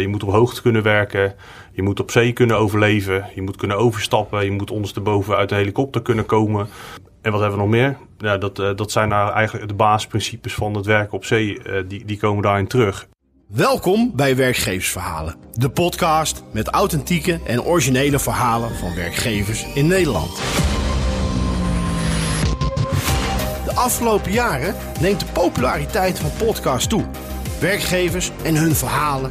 je moet op hoogte kunnen werken. Je moet op zee kunnen overleven. Je moet kunnen overstappen. Je moet ondersteboven uit de helikopter kunnen komen. En wat hebben we nog meer? Ja, dat, dat zijn nou eigenlijk de basisprincipes van het werken op zee. die, die komen daarin terug. Welkom bij Werkgeversverhalen, de podcast met authentieke en originele verhalen van werkgevers in Nederland. De afgelopen jaren neemt de populariteit van podcasts toe. Werkgevers en hun verhalen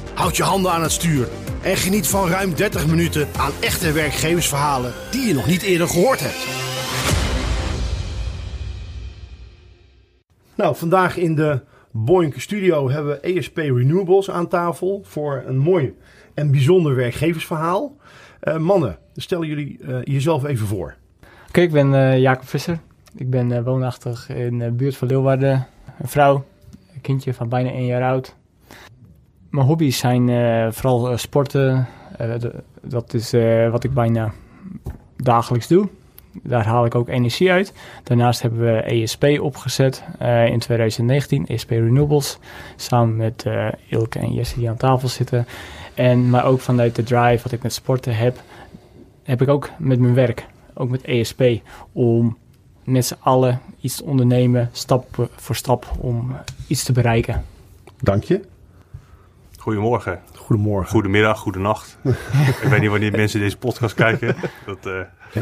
Houd je handen aan het stuur en geniet van ruim 30 minuten aan echte werkgeversverhalen die je nog niet eerder gehoord hebt. Nou, vandaag in de Boink Studio hebben we ESP Renewables aan tafel voor een mooi en bijzonder werkgeversverhaal. Uh, mannen, stellen jullie uh, jezelf even voor. Oké, ik ben uh, Jacob Visser. Ik ben woonachtig in de buurt van Leeuwarden. Een vrouw, een kindje van bijna één jaar oud. Mijn hobby's zijn vooral sporten. dat is wat ik bijna dagelijks doe. Daar haal ik ook energie uit. Daarnaast hebben we ESP opgezet in 2019, ESP Renewables, samen met Ilke en Jesse die aan tafel zitten. En, maar ook vanuit de drive wat ik met sporten heb, heb ik ook met mijn werk, ook met ESP, om met z'n allen iets te ondernemen, stap voor stap, om iets te bereiken. Dank je. Goedemorgen. Goedemorgen. Goedemiddag, goedenacht. ik weet niet wanneer mensen deze podcast kijken. Dat, uh,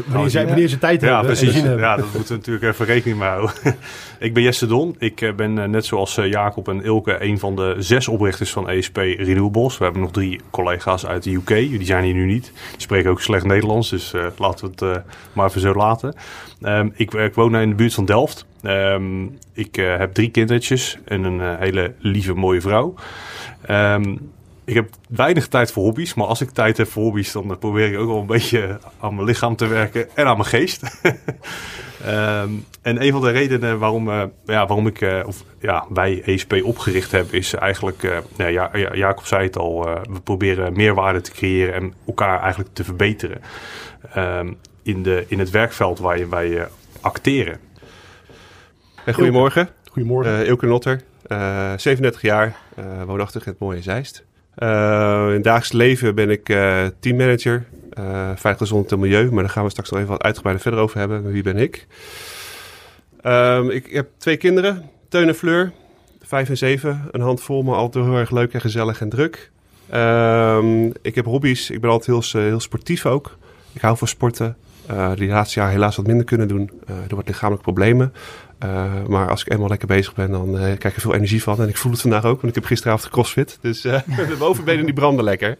wanneer, zij, wanneer ze tijd ja, hebben. Precies. Ja, dat moeten we natuurlijk even rekening mee houden. ik ben Jesse Don. Ik eh, ben net zoals Jacob en Ilke een van de zes oprichters van ESP Renewables. We hebben nog drie collega's uit de UK. Die zijn hier nu niet. Die spreken ook slecht Nederlands, dus laten we het maar even zo laten. Um, ik, ik, woon in de buurt van Delft. Um, ik heb drie kindertjes en een hele lieve mooie vrouw. Um, ik heb weinig tijd voor hobby's, maar als ik tijd heb voor hobby's, dan probeer ik ook wel een beetje aan mijn lichaam te werken en aan mijn geest. um, en een van de redenen waarom, ja, waarom ik, of ja, wij ESP opgericht hebben, is eigenlijk, uh, ja, ja, Jacob zei het al, we proberen meerwaarde te creëren en elkaar eigenlijk te verbeteren in, de, in het werkveld waar je, wij acteren. Hey, goedemorgen. Goedemorgen. Ilke Notter, 37 jaar, woonachtig in het mooie Zeist. Uh, in het dagelijks leven ben ik uh, teammanager, uh, veilig gezond en milieu. Maar daar gaan we straks nog even wat uitgebreider verder over hebben. Wie ben ik? Um, ik heb twee kinderen, Teun en Fleur, vijf en zeven. Een handvol, maar altijd heel erg leuk en gezellig en druk. Um, ik heb hobby's. Ik ben altijd heel, heel sportief ook. Ik hou van sporten. Uh, die laatste jaar helaas wat minder kunnen doen uh, door wat lichamelijke problemen. Uh, maar als ik eenmaal lekker bezig ben, dan uh, krijg ik er veel energie van. En ik voel het vandaag ook, want ik heb gisteravond crossfit. Dus uh, de bovenbenen die branden lekker.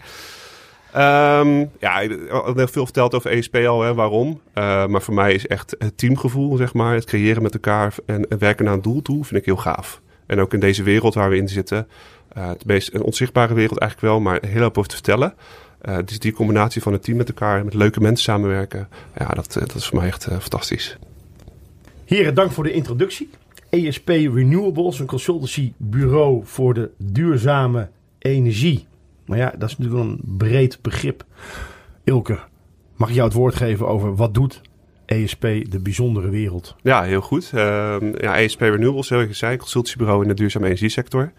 Um, ja, ik heb veel verteld over ESP al, hè, waarom. maar voor mij is echt het teamgevoel, zeg maar. Het creëren met elkaar en, en werken naar een doel toe, vind ik heel gaaf. En ook in deze wereld waar we in zitten. het meest een onzichtbare wereld eigenlijk wel, maar heel hoop over te vertellen. dus die combinatie van het team met elkaar, met leuke mensen samenwerken. Ja, dat, dat is voor mij echt fantastisch. Heren, dank voor de introductie. ESP Renewables, een consultancybureau voor de duurzame energie. Maar ja, dat is natuurlijk een breed begrip. Ilke, mag ik jou het woord geven over wat doet ESP de bijzondere wereld? Ja, heel goed. Uh, ja, ESP Renewables, heel gezegd, consultancybureau in de duurzame energiesector.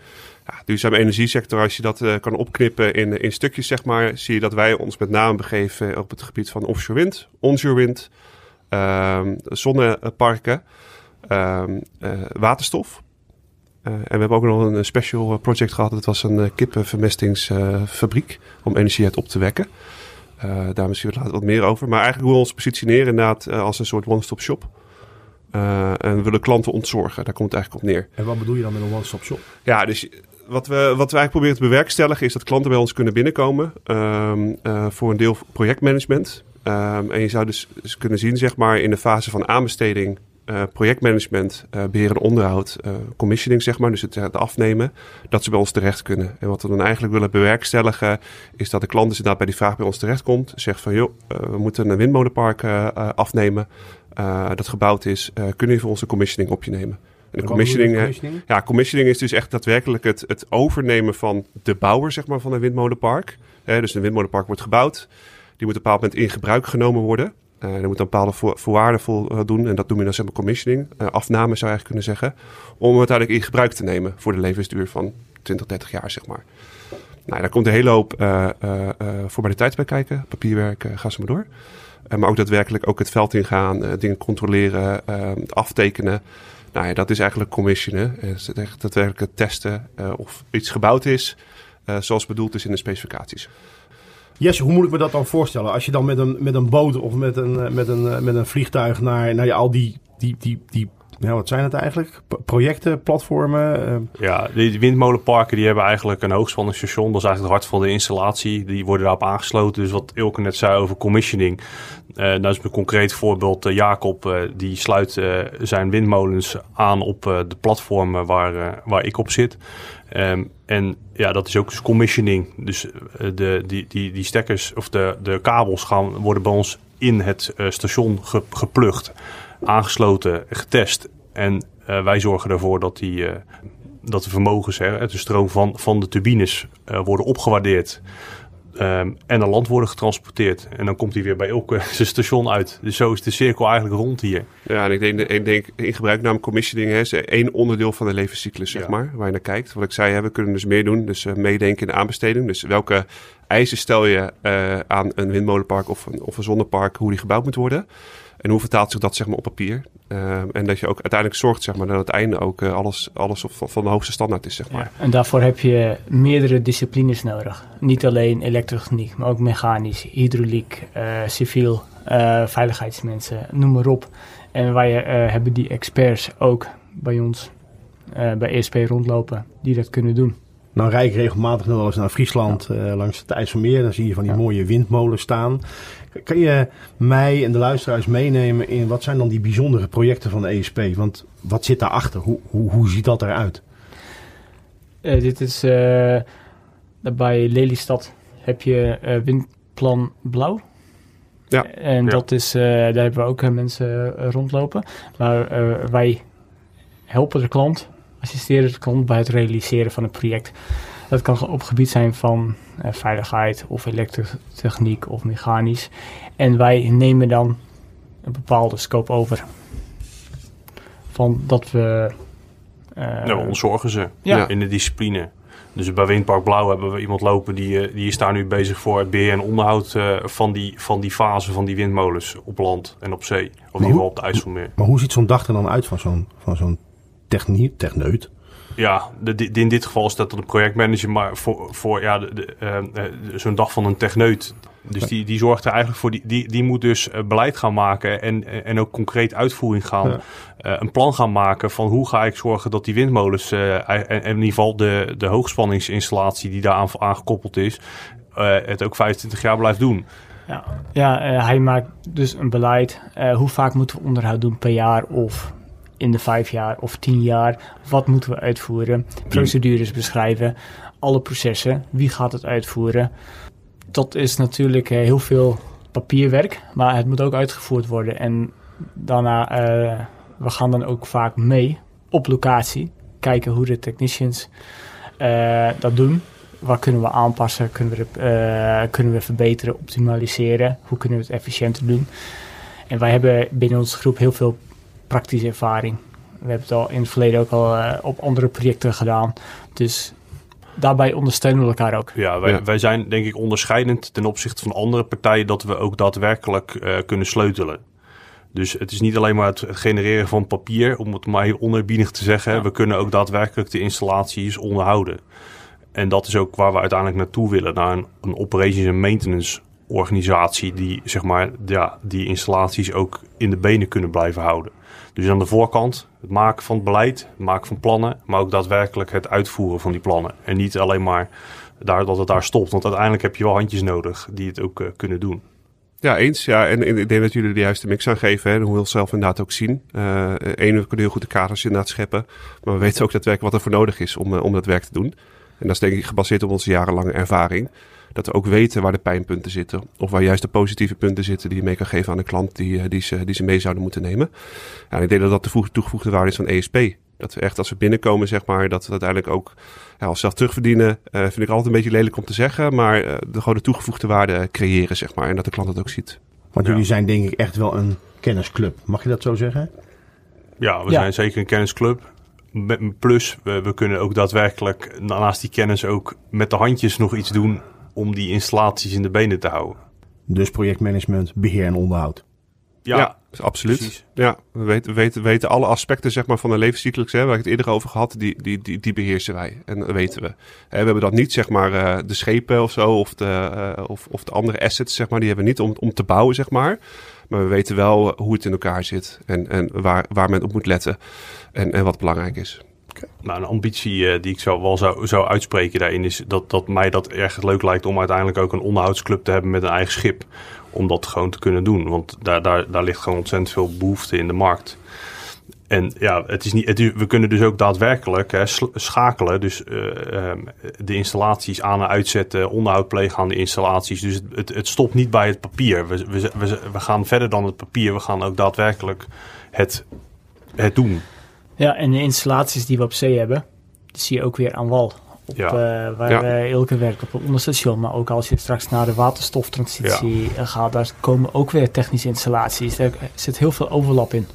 Ja, duurzame energiesector, als je dat uh, kan opknippen in, in stukjes, zeg maar, zie je dat wij ons met name begeven op het gebied van offshore wind, onshore wind, zonneparken, uh, waterstof. Uh, en we hebben ook nog een special project gehad. Dat was een kippenvermestingsfabriek om energie uit op te wekken. Uh, daar misschien later wat meer over. Maar eigenlijk hoe we ons positioneren inderdaad als een soort one-stop shop. Uh, en we willen klanten ontzorgen. Daar komt het eigenlijk op neer. En wat bedoel je dan met een one-stop shop? Ja, dus wat we, wat we eigenlijk proberen te bewerkstelligen is dat klanten bij ons kunnen binnenkomen uh, voor een deel projectmanagement. Um, en je zou dus, dus, kunnen zien, zeg maar, in de fase van aanbesteding eh, projectmanagement, eh, beheer en onderhoud, eh, commissioning zeg maar, dus het, het afnemen, dat ze bij ons terecht kunnen. En wat we dan eigenlijk willen bewerkstelligen, is dat de klant dus inderdaad bij die vraag bij ons terechtkomt, zegt van joh, we moeten een windmolenpark afnemen, dat gebouwd is, kunnen jullie voor onze commissioning op je nemen? En de commissioning, ja, commissioning is dus echt daadwerkelijk het, het overnemen van de bouwer zeg maar, van een windmolenpark. Dus een windmolenpark wordt gebouwd. Die moet op een bepaald moment in gebruik genomen worden. Uh, er moet een bepaalde voor, voorwaarden voldoen. En dat noem je dan zeg maar commissioning. Uh, afname zou je eigenlijk kunnen zeggen. Om het uiteindelijk in gebruik te nemen voor de levensduur van 20, 30 jaar zeg maar. Nou, daar komt een hele hoop uh, formaliteit bij kijken. Papierwerk, ga ze maar door. maar ook daadwerkelijk ook het veld ingaan. dingen controleren, aftekenen. Nou ja, dat is eigenlijk commissionen. Daadwerkelijk het testen of iets gebouwd is zoals bedoeld is in de specificaties. Jesse, hoe moet ik me dat dan voorstellen? Als je dan met een, met een boot of met een, met een, met een vliegtuig naar, naar al die, die, die, die ja, wat zijn het eigenlijk? Projecten, platformen? Ja, die windmolenparken die hebben eigenlijk een hoogspanningsstation. Dat is eigenlijk het hart van de installatie. Die worden daarop aangesloten. Dus wat Ilke net zei over commissioning. Uh, is een concreet voorbeeld. Jacob die sluit zijn windmolens aan op de platformen waar, waar ik op zit. Um, en ja, dat is ook dus commissioning. Dus de, die, die, die stekkers of de, de kabels gaan, worden bij ons in het station ge, geplukt aangesloten, getest. En uh, wij zorgen ervoor dat, die, dat de vermogens, hè, de stroom van, van de turbines, worden opgewaardeerd. Um, en naar land worden getransporteerd. En dan komt hij weer bij elke station uit. Dus zo is de cirkel eigenlijk rond hier. Ja, en ik denk, ik denk in gebruiknaam commissioning is één onderdeel van de levenscyclus, zeg ja. maar, waar je naar kijkt. Wat ik zei, hè, we kunnen dus meer doen. Dus meedenken in de aanbesteding. Dus welke eisen stel je aan een windmolenpark of een, of een zonnepark, hoe die gebouwd moet worden. En hoe vertaalt zich dat zeg maar, op papier? Uh, en dat je ook uiteindelijk zorgt zeg maar, dat aan het einde ook uh, alles, alles op, van de hoogste standaard is. Zeg maar. Ja, en daarvoor heb je meerdere disciplines nodig. Niet alleen elektrotechniek, maar ook mechanisch, hydrauliek, uh, civiel, veiligheidsmensen, noem maar op. En wij hebben die experts ook bij ons, bij ESP rondlopen, die dat kunnen doen. Nou rijd ik regelmatig nog wel eens naar Friesland ja. langs het IJsselmeer. Dan zie je van die ja. mooie windmolens staan. Kan je mij en de luisteraars meenemen in wat zijn dan die bijzondere projecten van de ESP? Want wat zit daarachter? Hoe, hoe, hoe ziet dat eruit? Uh, dit is uh, bij Lelystad heb je uh, Windplan Blauw. Ja. En ja. dat is, daar hebben we ook mensen rondlopen. Maar wij helpen de klant, assisteren de klant bij het realiseren van het project. Dat kan op gebied zijn van uh, veiligheid of elektrotechniek of mechanisch. En wij nemen dan een bepaalde scope over. Van dat we... Uh, nou, ontzorgen ze ja. in de discipline. Dus bij Windpark Blauw hebben we iemand lopen die, die is daar nu bezig voor het beheer en onderhoud uh, van, die, van die fase van die windmolens op land en op zee. Of in ieder geval op de IJsselmeer. Maar hoe ziet zo'n dag er dan uit van zo'n van zo'n technie, techneut? Ja, de, de, in dit geval is dat een projectmanager, maar voor, voor ja, uh, zo'n dag van een techneut. Dus die, die zorgt er eigenlijk voor, die, die, die moet dus beleid gaan maken en, en ook concreet uitvoering gaan. Ja. Uh, een plan gaan maken van hoe ga ik zorgen dat die windmolens, uh, en, en in ieder geval de, de hoogspanningsinstallatie die daar aan, aangekoppeld is, uh, het ook 25 jaar blijft doen. Ja, ja hij maakt dus een beleid. hoe vaak moeten we onderhoud doen per jaar of in de vijf jaar of tien jaar. Wat moeten we uitvoeren? Procedures beschrijven. Alle processen. Wie gaat het uitvoeren? Dat is natuurlijk heel veel papierwerk, maar het moet ook uitgevoerd worden. En daarna, uh, we gaan dan ook vaak mee op locatie. Kijken hoe de technicians uh, dat doen. Wat kunnen we aanpassen? Kunnen we, kunnen we verbeteren, optimaliseren? Hoe kunnen we het efficiënter doen? En wij hebben binnen onze groep heel veel praktische ervaring. We hebben het al in het verleden ook al uh, op andere projecten gedaan. Dus daarbij ondersteunen we elkaar ook. Ja wij, ja. wij zijn denk ik onderscheidend ten opzichte van andere partijen dat we ook daadwerkelijk uh, kunnen sleutelen. Dus het is niet alleen maar het genereren van papier, om het maar heel onerbiedig te zeggen. Ja. We kunnen ook daadwerkelijk de installaties onderhouden. En dat is ook waar we uiteindelijk naartoe willen, naar een, een operations en maintenance organisatie die zeg maar ja, die installaties ook in de benen kunnen blijven houden. Dus aan de voorkant het maken van het beleid, het maken van plannen, maar ook daadwerkelijk het uitvoeren van die plannen. En niet alleen maar daar, dat het daar stopt, want uiteindelijk heb je wel handjes nodig die het ook uh, kunnen doen. Ja, eens. Ja, en, ik denk dat jullie de juiste mix aangeven. Hè, hoe we zelf inderdaad ook zien. Uh, Eén, we kunnen heel goed de kaders inderdaad scheppen. Maar we weten ook daadwerkelijk wat er voor nodig is om, uh, om dat werk te doen. En dat is denk ik gebaseerd op onze jarenlange ervaring. Dat we ook weten waar de pijnpunten zitten. Of waar juist de positieve punten zitten die je mee kan geven aan de klant die, die, ze, die ze mee zouden moeten nemen. Ja, en ik denk dat dat de toegevoegde waarde is van ESP. Dat we echt als we binnenkomen, zeg maar, dat we uiteindelijk ook ja, onszelf terugverdienen. Uh, vind ik altijd een beetje lelijk om te zeggen. Maar uh, de, gewoon de toegevoegde waarde creëren, zeg maar. En dat de klant het ook ziet. Want jullie zijn denk ik echt wel een kennisclub. Mag je dat zo zeggen? Ja, we ja. zijn zeker een kennisclub. Plus, we, we, kunnen ook daadwerkelijk naast die kennis ook met de handjes nog iets doen om die installaties in de benen te houden. Dus projectmanagement, beheer en onderhoud. Ja, ja absoluut. Precies. Ja, we weten, weten, weten alle aspecten zeg maar, van de levenscyclus, hè, waar ik het eerder over gehad, die, die, die, die beheersen wij. En dat weten we. we hebben dat niet, zeg maar, uh, de schepen of zo, of de, uh, of, of de andere assets, zeg maar, die hebben we niet om, om te bouwen, zeg maar. Maar we weten wel hoe het in elkaar zit en, en waar, waar men op moet letten en, en wat belangrijk is. Nou, een ambitie uh, die ik wel zou, zou uitspreken daarin is dat, dat mij dat erg leuk lijkt om uiteindelijk ook een onderhoudsclub te hebben met een eigen schip. Om dat gewoon te kunnen doen. Want daar, daar, daar ligt gewoon ontzettend veel behoefte in de markt. En ja, het is niet, we kunnen dus ook daadwerkelijk hè, schakelen. Dus uh, de installaties aan en uitzetten, onderhoud plegen aan de installaties. Dus het, het, stopt niet bij het papier. We, we, we, we, gaan verder dan het papier. We gaan ook daadwerkelijk het, het doen. Ja, en de installaties die we op zee hebben, die zie je ook weer aan wal. Op, ja. uh, waar ja. uh, Ilke werkt op het onderstation. Maar ook als je straks naar de waterstoftransitie ja. gaat, daar komen ook weer technische installaties. Er zit heel veel overlap in.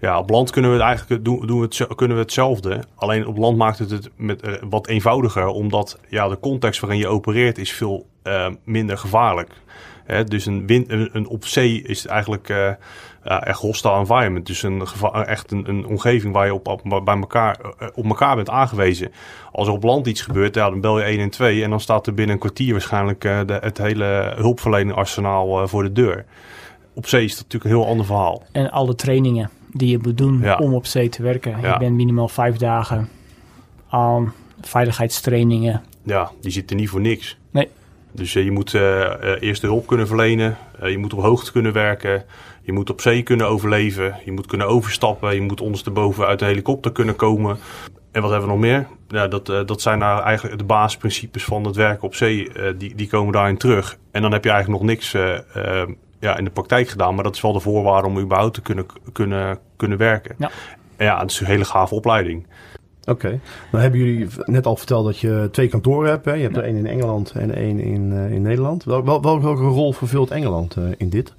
Ja, op land kunnen we het eigenlijk doen, doen we het, kunnen we hetzelfde. Alleen op land maakt het het met, uh, wat eenvoudiger, omdat ja, de context waarin je opereert is veel minder gevaarlijk. Hè, dus een, wind, een, een, op zee is eigenlijk uh, ja, echt hostile environment. Dus een, echt een, een omgeving waar je op, op, bij elkaar, op elkaar bent aangewezen. Als er op land iets gebeurt, ja, dan bel je 1 en 2 en dan staat er binnen een kwartier waarschijnlijk uh, de, het hele hulpverleningarsenaal uh, voor de deur. Op zee is dat natuurlijk een heel ander verhaal. En alle trainingen die je moet doen ja. om op zee te werken. Ja. Je bent minimaal vijf dagen aan veiligheidstrainingen. Ja, die zitten niet voor niks. Nee. Dus uh, je moet uh, eerste hulp kunnen verlenen. Je moet op hoogte kunnen werken. Je moet op zee kunnen overleven. Je moet kunnen overstappen. Je moet ondersteboven uit de helikopter kunnen komen. En wat hebben we nog meer? Ja, dat, dat zijn nou eigenlijk de basisprincipes van het werken op zee. die, die komen daarin terug. En dan heb je eigenlijk nog niks ja, in de praktijk gedaan. Maar dat is wel de voorwaarde om überhaupt te kunnen, kunnen, kunnen werken. Ja. En ja, het is een hele gave opleiding. Oké. Okay. Nou hebben jullie net al verteld dat je twee kantoren hebt. Hè? Je hebt er één in Engeland en één in, uh, in Nederland. Wel, wel, welke rol vervult Engeland uh, in dit?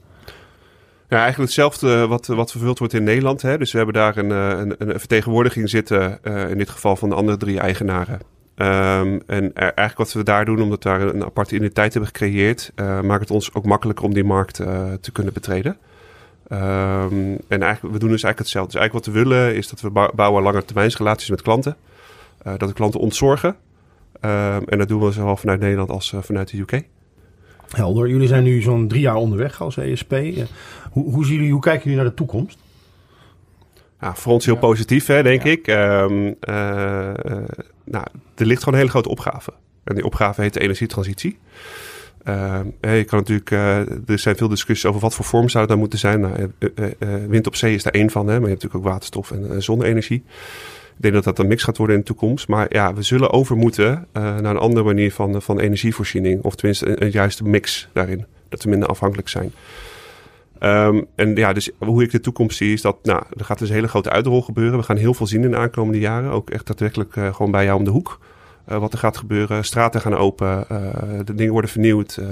Ja, eigenlijk hetzelfde wat, wat vervuld wordt in Nederland. Hè? Dus we hebben daar een, een, een vertegenwoordiging zitten, uh, in dit geval van de andere drie eigenaren. Um, en eigenlijk wat we daar doen, omdat we daar een aparte identiteit hebben gecreëerd, maakt het ons ook makkelijker om die markt te kunnen betreden. Um, en eigenlijk, we doen dus eigenlijk hetzelfde. Dus eigenlijk wat we willen is dat we bouwen lange termijnsrelaties met klanten. Uh, dat de klanten ontzorgen. Um, en dat doen we zowel vanuit Nederland als uh, vanuit de UK. Helder. Jullie zijn nu zo'n drie jaar onderweg als ESP. Uh, hoe, hoe, zien jullie, hoe kijken jullie naar de toekomst? Ja, voor ons heel ja. positief, hè, denk ja. ik. Um, nou, er ligt gewoon een hele grote opgave. En die opgave heet de energietransitie. Je kan natuurlijk, uh, er zijn veel discussies over wat voor vorm zou het nou moeten zijn. Nou, uh, wind op zee is daar één van, hè, maar je hebt natuurlijk ook waterstof en zonne-energie. Ik denk dat dat een mix gaat worden in de toekomst. Maar ja, we zullen over moeten naar een andere manier van, van energievoorziening. Of tenminste een, juiste mix daarin. Dat we minder afhankelijk zijn. Um, en ja, dus hoe ik de toekomst zie is dat, nou, er gaat dus een hele grote uitrol gebeuren. We gaan heel veel zien in de aankomende jaren. Ook echt daadwerkelijk gewoon bij jou om de hoek. Uh, wat er gaat gebeuren. Straten gaan open, uh, de dingen worden vernieuwd, uh,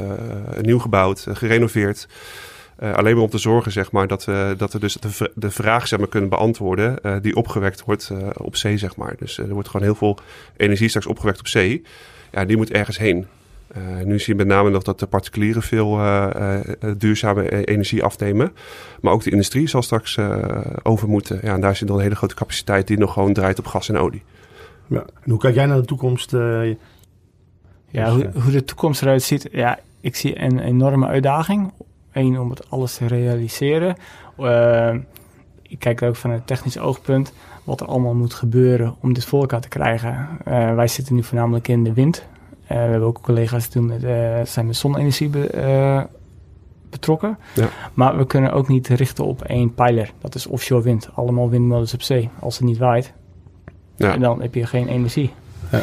nieuw gebouwd, gerenoveerd. alleen maar om te zorgen zeg maar, dat, we, dat we dus de, de vraag zeg maar, kunnen beantwoorden die opgewekt wordt op zee. Zeg maar. Dus er wordt gewoon heel veel energie straks opgewekt op zee. Ja, die moet ergens heen. nu zie je met name nog dat de particulieren veel duurzame energie afnemen. Maar ook de industrie zal straks over moeten. Ja, en daar zit dan een hele grote capaciteit die nog gewoon draait op gas en olie. Ja. En hoe kijk jij naar de toekomst? Uh, ja, hoe, hoe, de toekomst eruit ziet. Ja, ik zie een enorme uitdaging. Eén, om het alles te realiseren. Uh, ik kijk ook van een technisch oogpunt wat er allemaal moet gebeuren om dit voor elkaar te krijgen. Uh, wij zitten nu voornamelijk in de wind. we hebben ook collega's die met, zijn met zonne-energie be, betrokken. Ja. Maar we kunnen ook niet richten op één pijler. Dat is offshore wind. Allemaal windmolens op zee. Als het niet waait, Ja. en dan heb je geen energie. Ja.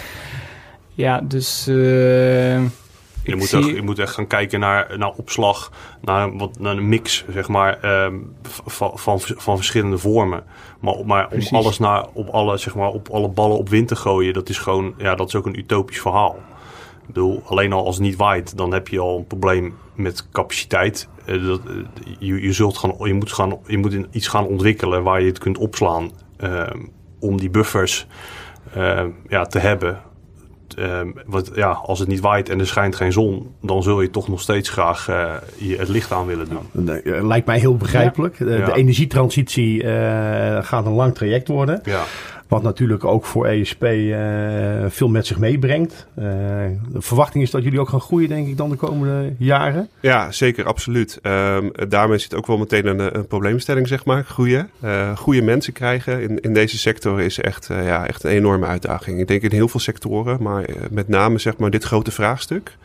Ja, dus... eh, Je moet, zie- echt, je moet echt gaan kijken naar, naar opslag, naar, wat, naar een mix, zeg maar, ehm, van, van, van verschillende vormen. Maar, maar om Precies. alles naar, op alle, zeg maar, op alle ballen op wind te gooien, dat is gewoon, ja, dat is ook een utopisch verhaal. Ik bedoel, alleen al als het niet waait, dan heb je al een probleem met capaciteit. Eh, dat, eh, je, je, zult gaan, je, moet gaan, je moet in iets gaan ontwikkelen waar je het kunt opslaan ehm, om die buffers ehm, ja, te hebben. Ehm, wat, ja, als het niet waait en er schijnt geen zon, dan zul je toch nog steeds graag eh, je het licht aan willen doen. Eh, lijkt mij heel begrijpelijk. De, Ja. de energietransitie eh, gaat een lang traject worden. Ja, Wat natuurlijk ook voor ESP eh, veel met zich meebrengt. Eh, de verwachting is dat jullie ook gaan groeien, denk ik, dan de komende jaren. Ja, zeker, absoluut. Ehm, daarmee zit ook wel meteen een, een probleemstelling, zeg maar. Groeien. Eh goede mensen krijgen in, in deze sector is echt, ja, echt een enorme uitdaging. Ik denk in heel veel sectoren, maar met name zeg maar, dit grote vraagstuk.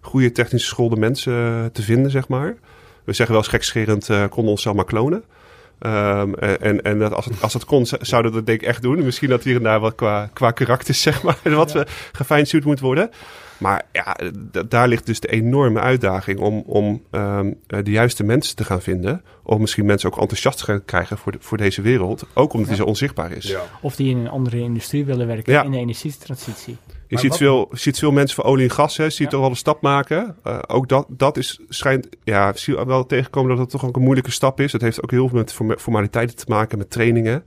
Goede technisch geschoolde mensen te vinden, zeg maar. We zeggen wel eens gekscherend, eh konden ons maar klonen. Ehm, en en dat als, het, als het kon, zouden we dat denk ik echt doen. Misschien dat hier en daar wat qua, qua karakters, zeg maar, wat we gefijnstuurd moet worden. Maar ja, daar ligt dus de enorme uitdaging om, om ehm, eh, de juiste mensen te gaan vinden. Om misschien mensen ook enthousiast te gaan krijgen voor, de- voor deze wereld. Ook omdat die zo onzichtbaar is. ja. Of die in een andere industrie willen werken Ja. in de energietransitie. Je Maar ziet wat- veel, je ziet veel mensen van olie en gas, hè, je ziet Ja. toch wel een stap maken. Eh, ook dat, dat is, schijnt, ja, ik zie wel tegenkomen dat het toch ook een moeilijke stap is. Het heeft ook heel veel met forma- formaliteiten te maken, met trainingen.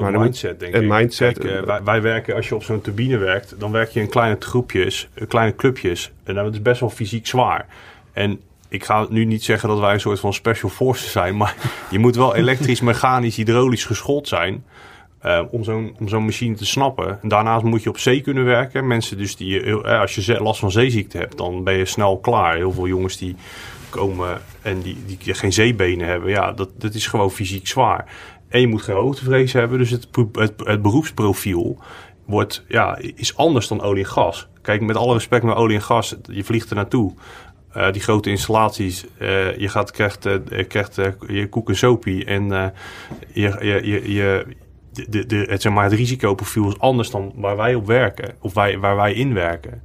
Maar mindset, denk en ik. mindset. Kijk, eh, wij, wij werken, als je op zo'n turbine werkt, dan werk je in kleine groepjes, eh, kleine clubjes. En dat is best wel fysiek zwaar. En ik ga nu niet zeggen dat wij een soort van special forces zijn, maar je moet wel elektrisch, mechanisch, hydraulisch geschoold zijn. Eh, om zo'n zo'n machine te snappen. En daarnaast moet je op zee kunnen werken. Mensen dus die, heel- eh, als je last van zeeziekte hebt, dan ben je snel klaar. Heel veel jongens die komen en die, die geen zeebenen hebben, ja, dat, dat is gewoon fysiek zwaar. En je moet geen hoogtevrees hebben, dus het, het, het beroepsprofiel wordt, ja, is anders dan olie en gas. Kijk, met alle respect naar olie en gas, je vliegt er naartoe. Eh, die grote installaties, eh, je gaat, krijgt, eh, krijgt eh, je koek en sopie en eh, je, je, je, de, de, het, zeg maar, het risicoprofiel is anders dan waar wij op werken, of wij, waar wij in werken.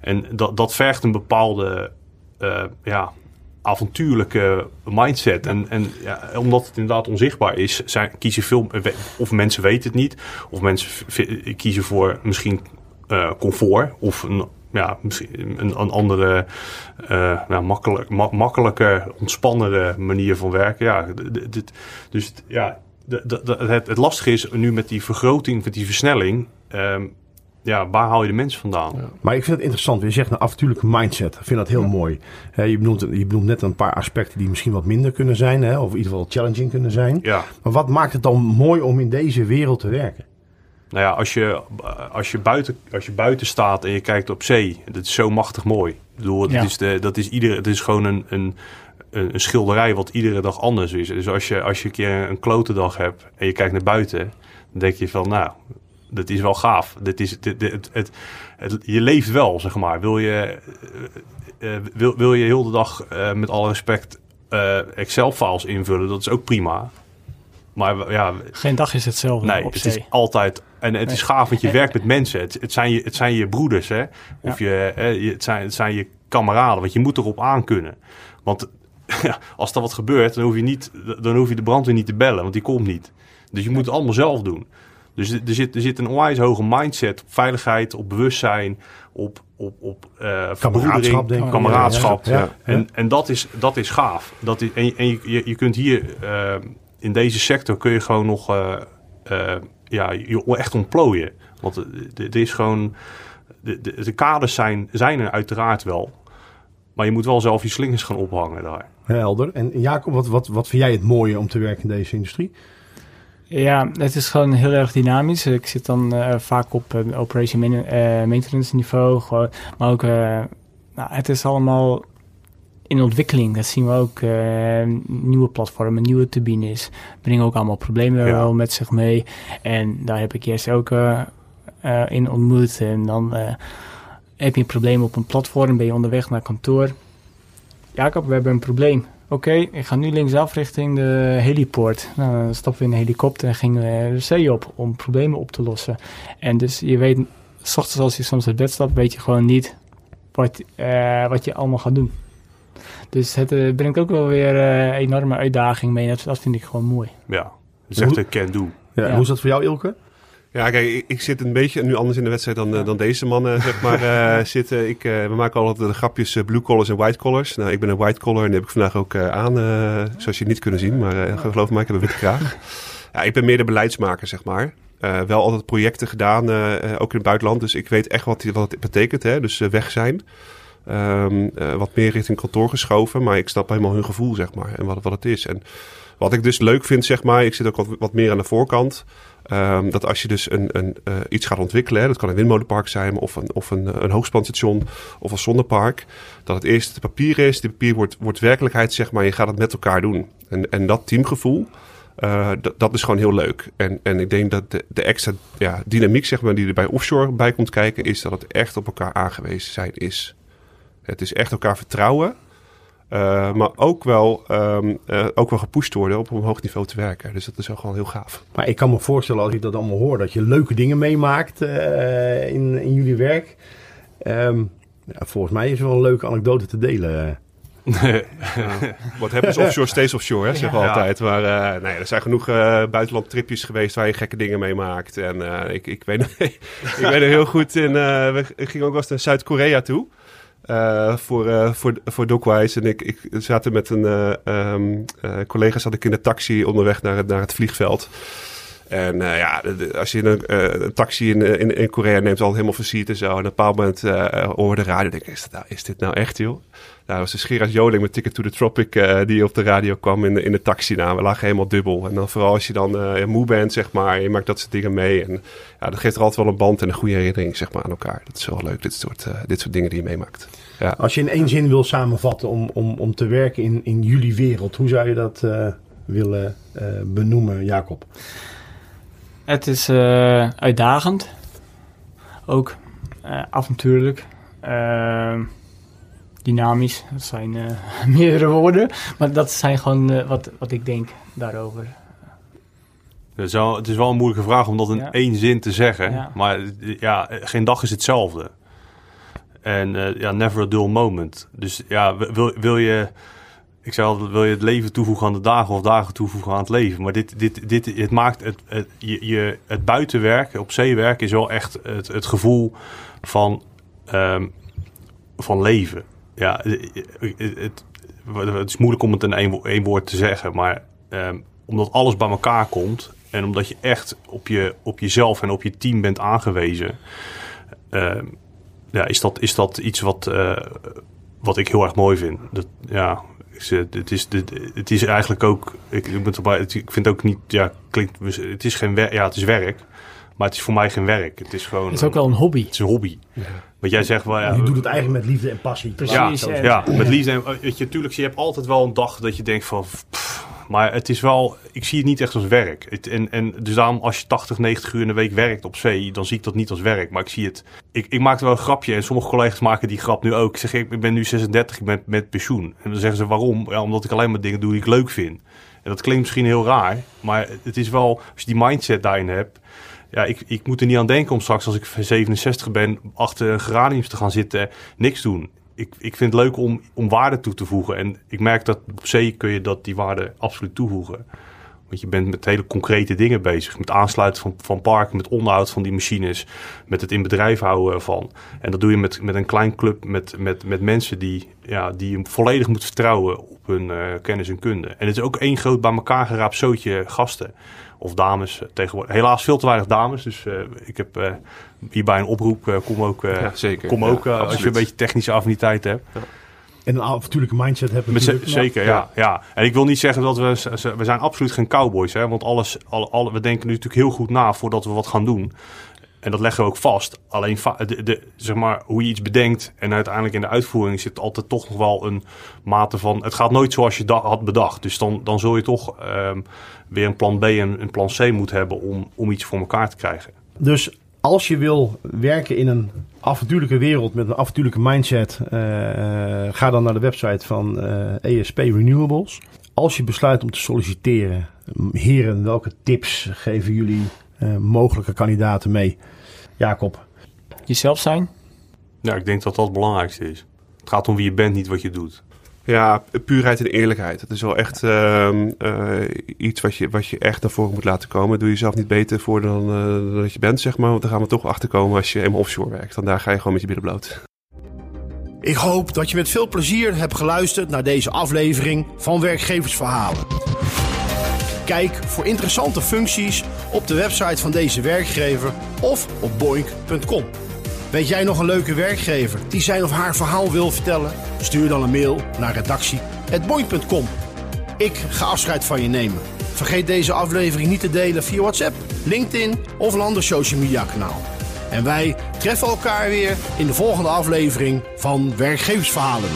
En dat, dat vergt een bepaalde eh, ja, avontuurlijke mindset. En, en ja, omdat het inderdaad onzichtbaar is, zijn, kiezen veel, of mensen weten het niet, of mensen kiezen voor misschien eh, comfort of een, ja, een, een andere, eh nou, makkelijk, ma- makkelijker, ontspannere manier van werken. Ja, dit, dus ja, de, de, de- het, het lastige is nu met die vergroting, met die versnelling. ehm, ja, waar haal je de mensen vandaan? Maar ik vind het interessant. Je zegt een avontuurlijke mindset. Ik vind dat heel mooi. Hè, je, benoemt, je benoemt net een paar aspecten die misschien wat minder kunnen zijn. Hè, of in ieder geval challenging kunnen zijn. Ja. Maar wat maakt het dan mooi om in deze wereld te werken? Nou ja, als je, als, je buiten, als je buiten staat en je kijkt op zee, dat is zo machtig mooi. Ik bedoel, dat, Ja. is, de, dat is, iedere, het is gewoon een, een, een een schilderij wat iedere dag anders is. Dus als je, als je een keer een klote dag hebt en je kijkt naar buiten, dan denk je van, nou, dat is wel gaaf. Dit is, dit, dit- het, het, het- je leeft wel, zeg maar. Wil je, eh, eh, wil, wil je heel de dag eh, met alle respect eh, Excel-files invullen, dat is ook prima. Maar ja, Geen dag is hetzelfde Nee, op het zee. is altijd. En het is gaaf, want je werkt met mensen. Het, het, zijn, je, het zijn je broeders, hè? Of je- het, zijn, het zijn je kameraden. Want je moet erop aankunnen. Want ja, als er wat gebeurt, dan hoef, je niet, dan hoef je de brandweer niet te bellen, want die komt niet. Dus je moet het allemaal zelf doen. Dus er zit, er zit een onwijs hoge mindset op veiligheid, op bewustzijn, op, op, op eh verbroedering, denk ik. kameraadschap. Ja, ja, ja. En, en dat, is, dat is gaaf. Dat is, en en je, je, kunt hier eh, in deze sector kun je gewoon nog eh, ja, je echt ontplooien. Want er is gewoon. De, de, de kaders zijn, zijn er uiteraard wel. Maar je moet wel zelf je slingers gaan ophangen daar. Helder. En Jacob, wat, wat, wat vind jij het mooie om te werken in deze industrie? Ja, het is gewoon heel erg dynamisch. Ik zit dan eh, vaak op een operation eh, maintenance niveau. Gewoon, maar ook, nou, het is allemaal in ontwikkeling. Dat zien we ook. nieuwe platformen, nieuwe turbines brengen ook allemaal problemen Ja. wel met zich mee. En daar heb ik eerst ook in ontmoet. En dan heb je een probleem op een platform, ben je onderweg naar kantoor. Jacob, we hebben een probleem. oké, ik ga nu linksaf richting de heliport. Nou, dan stappen we in een helikopter en gingen we de zee op om problemen op te lossen. En dus je weet, s ochtends als je soms uit bed stapt, weet je gewoon niet wat, eh, wat je allemaal gaat doen. Dus het eh, brengt ook wel weer eh, een enorme uitdaging mee. Dat, dat vind ik gewoon mooi. Ja, het is echt een can-do. Ja, Ja. Hoe is dat voor jou, Ilke? Ja, kijk, ik, ik zit een beetje nu anders in de wedstrijd dan, eh, dan deze mannen, zeg maar, eh, zitten. Ik, eh, we maken altijd de grapjes blue collars en white collars. Nou, ik ben een white collar en die heb ik vandaag ook aan, zoals je niet kunnen zien. Maar geloof me, ik heb een witte kraag. ja, ik ben meer de beleidsmaker, zeg maar. Wel altijd projecten gedaan, ook in het buitenland. Dus ik weet echt wat, die, wat het betekent, hè. Dus weg zijn. Ehm, eh, wat meer richting kantoor geschoven. Maar ik snap helemaal hun gevoel, zeg maar. En wat, wat het is. En wat ik dus leuk vind, zeg maar. Ik zit ook wat, wat meer aan de voorkant. Ehm, dat als je dus een, een, eh, iets gaat ontwikkelen, dat kan een windmolenpark zijn, of een, of een, een hoogspanstation, of een zonnepark, dat het eerst het papier is, die papier wordt, wordt werkelijkheid, zeg maar, je gaat het met elkaar doen. En, en dat teamgevoel, eh, dat, dat is gewoon heel leuk. En, en ik denk dat de, de extra ja, dynamiek, zeg maar, die er bij offshore bij komt kijken, is dat het echt op elkaar aangewezen zijn is. Het is echt elkaar vertrouwen. Eh, maar ook wel, ehm, eh, ook wel gepusht worden op een hoog niveau te werken. Dus dat is wel gewoon heel gaaf. Maar ik kan me voorstellen als ik dat allemaal hoor, dat je leuke dingen meemaakt eh, in, in jullie werk. Ehm, ja, volgens mij is er wel een leuke anekdote te delen. Wat hebben is offshore, stays offshore, hè, zeggen we Ja. altijd. Maar eh, nee, er zijn genoeg eh buitenland tripjes geweest waar je gekke dingen mee maakt. En eh, ik, ik, weet, ik weet nog heel goed, in, eh, we gingen ook wel eens naar Zuid-Korea toe. Eh, voor, eh, voor, voor Dockwise. En ik, ik zaten met een eh, ehm, eh, collega zat ik in de taxi onderweg naar het, naar het vliegveld. En ja, als je een, taxi in, in, in Korea neemt, al helemaal versierd en zo. En op een bepaald moment hoorde de radio, denk ik, is nou, is dit nou echt, joh? Nou, dat was de Gerard Joling met Ticket to the Tropic eh, die op de radio kwam in de, in de taxi. Nou, we lagen helemaal dubbel. En dan vooral als je dan eh, moe bent, zeg maar, je maakt dat soort dingen mee. En ja, dat geeft er altijd wel een band en een goede herinnering, zeg maar, aan elkaar. Dat is wel leuk, dit soort, eh, dit soort dingen die je meemaakt. Ja. Als je in één zin wil samenvatten om, om, om te werken in, in jullie wereld, hoe zou je dat eh, willen eh, benoemen, Jacob? Het is eh, uitdagend. Ook eh, avontuurlijk. Dynamisch. Dat zijn eh, meerdere woorden. Maar dat zijn gewoon eh, wat, wat ik denk daarover. Het is, wel, het is wel een moeilijke vraag om dat in Ja. één zin te zeggen. Ja. Maar ja, geen dag is hetzelfde. En eh, ja, never a dull moment. Dus ja, wil, wil je... Ik zei altijd, wil je het leven toevoegen aan de dagen of dagen toevoegen aan het leven? Maar dit, dit, dit het maakt het, het, je, je, het buitenwerken, op zee werken, is wel echt het, het gevoel van, ehm, van leven. Ja, het, het, is moeilijk om het in één, wo- één woord te zeggen, maar ehm, omdat alles bij elkaar komt en omdat je echt op, je, op jezelf en op je team bent aangewezen, ehm, ja, is, dat, is dat iets wat, eh, wat ik heel erg mooi vind. Dat, ja, het, is, het, is eigenlijk ook, ik, ik, erbij, het- vind ook niet, ja, klinkt, het is geen werk, ja, het is werk, maar het is voor mij geen werk. Het is gewoon, Het is ook wel een hobby. het is een hobby. Wat jij zegt, wel, ja, je doet het eigenlijk met liefde en passie. Precies. ja, ja, met liefde. En, eh, weet je, tuurlijk, je hebt altijd wel een dag dat je denkt van... pff, maar het is wel... Ik zie het niet echt als werk. Het, en, en dus daarom, als je 80, 90 uur in de week werkt op zee... dan zie ik dat niet als werk. Maar ik zie het... Ik, ik maak er wel een grapje. En sommige collega's maken die grap nu ook. Ik zeg, ik ben nu 36, ik ben met pensioen. En dan zeggen ze, waarom? Ja, omdat ik alleen maar dingen doe die ik leuk vind. En dat klinkt misschien heel raar. Maar het is wel... Als je die mindset daarin hebt... Ja, ik, ik moet er niet aan denken om straks als ik 67 ben achter een geraniums te gaan zitten, niks doen. Ik, ik vind het leuk om, om waarde toe te voegen. En ik merk dat op zee kun je dat, die waarde absoluut toevoegen. Want je bent met hele concrete dingen bezig. Met aansluiten van, van parken, met onderhoud van die machines. Met het in bedrijf houden ervan. En dat doe je met, met een klein club, met, met, met mensen die, ja, die je volledig moet vertrouwen op hun eh, kennis en kunde. En het is ook één groot bij elkaar geraapt zootje gasten. Of dames eh, tegenwoordig. Helaas veel te weinig dames. Dus eh, ik heb eh, hierbij een oproep. eh, kom ook, eh, Ja, zeker. kom Ja, ook eh, als je een beetje technische affiniteit hebt. En een avontuurlijke mindset hebben. Met zeker, ja. ja. En ik wil niet zeggen dat we... ze- We zijn absoluut geen cowboys, hè. Want alles, alle, alle, we denken nu natuurlijk heel goed na voordat we wat gaan doen. En dat leggen we ook vast. Alleen, de, de, zeg maar, hoe je iets bedenkt en uiteindelijk in de uitvoering zit altijd toch nog wel een mate van... Het gaat nooit zoals je had bedacht. Dus dan, dan zul je toch ehm, weer een plan B en een plan C moeten hebben om, om iets voor elkaar te krijgen. Dus als je wil werken in een avontuurlijke wereld met een avontuurlijke mindset, uh, ga dan naar de website van ESP Renewables. Als je besluit om te solliciteren, heren, welke tips geven jullie mogelijke kandidaten mee? Jacob. Jezelf zijn? Ja, ik denk dat dat het belangrijkste is. Het gaat om wie je bent, niet wat je doet. Ja, puurheid en eerlijkheid. Dat is wel echt uh, uh, iets wat je, wat je echt naar voren moet laten komen. Doe jezelf niet beter voor dan, uh, dan dat je bent, zeg maar. Want dan gaan we toch achterkomen als je eenmaal offshore werkt. Dan daar ga je gewoon met je billen bloot. Ik hoop dat je met veel plezier hebt geluisterd naar deze aflevering van Werkgeversverhalen. Kijk voor interessante functies op de website van deze werkgever of op boink.com. Weet jij nog een leuke werkgever die zijn of haar verhaal wil vertellen? Stuur dan een mail naar redactie.boink.com. Ik ga afscheid van je nemen. Vergeet deze aflevering niet te delen via WhatsApp, LinkedIn of een ander social media kanaal. En wij treffen elkaar weer in de volgende aflevering van Werkgeversverhalen.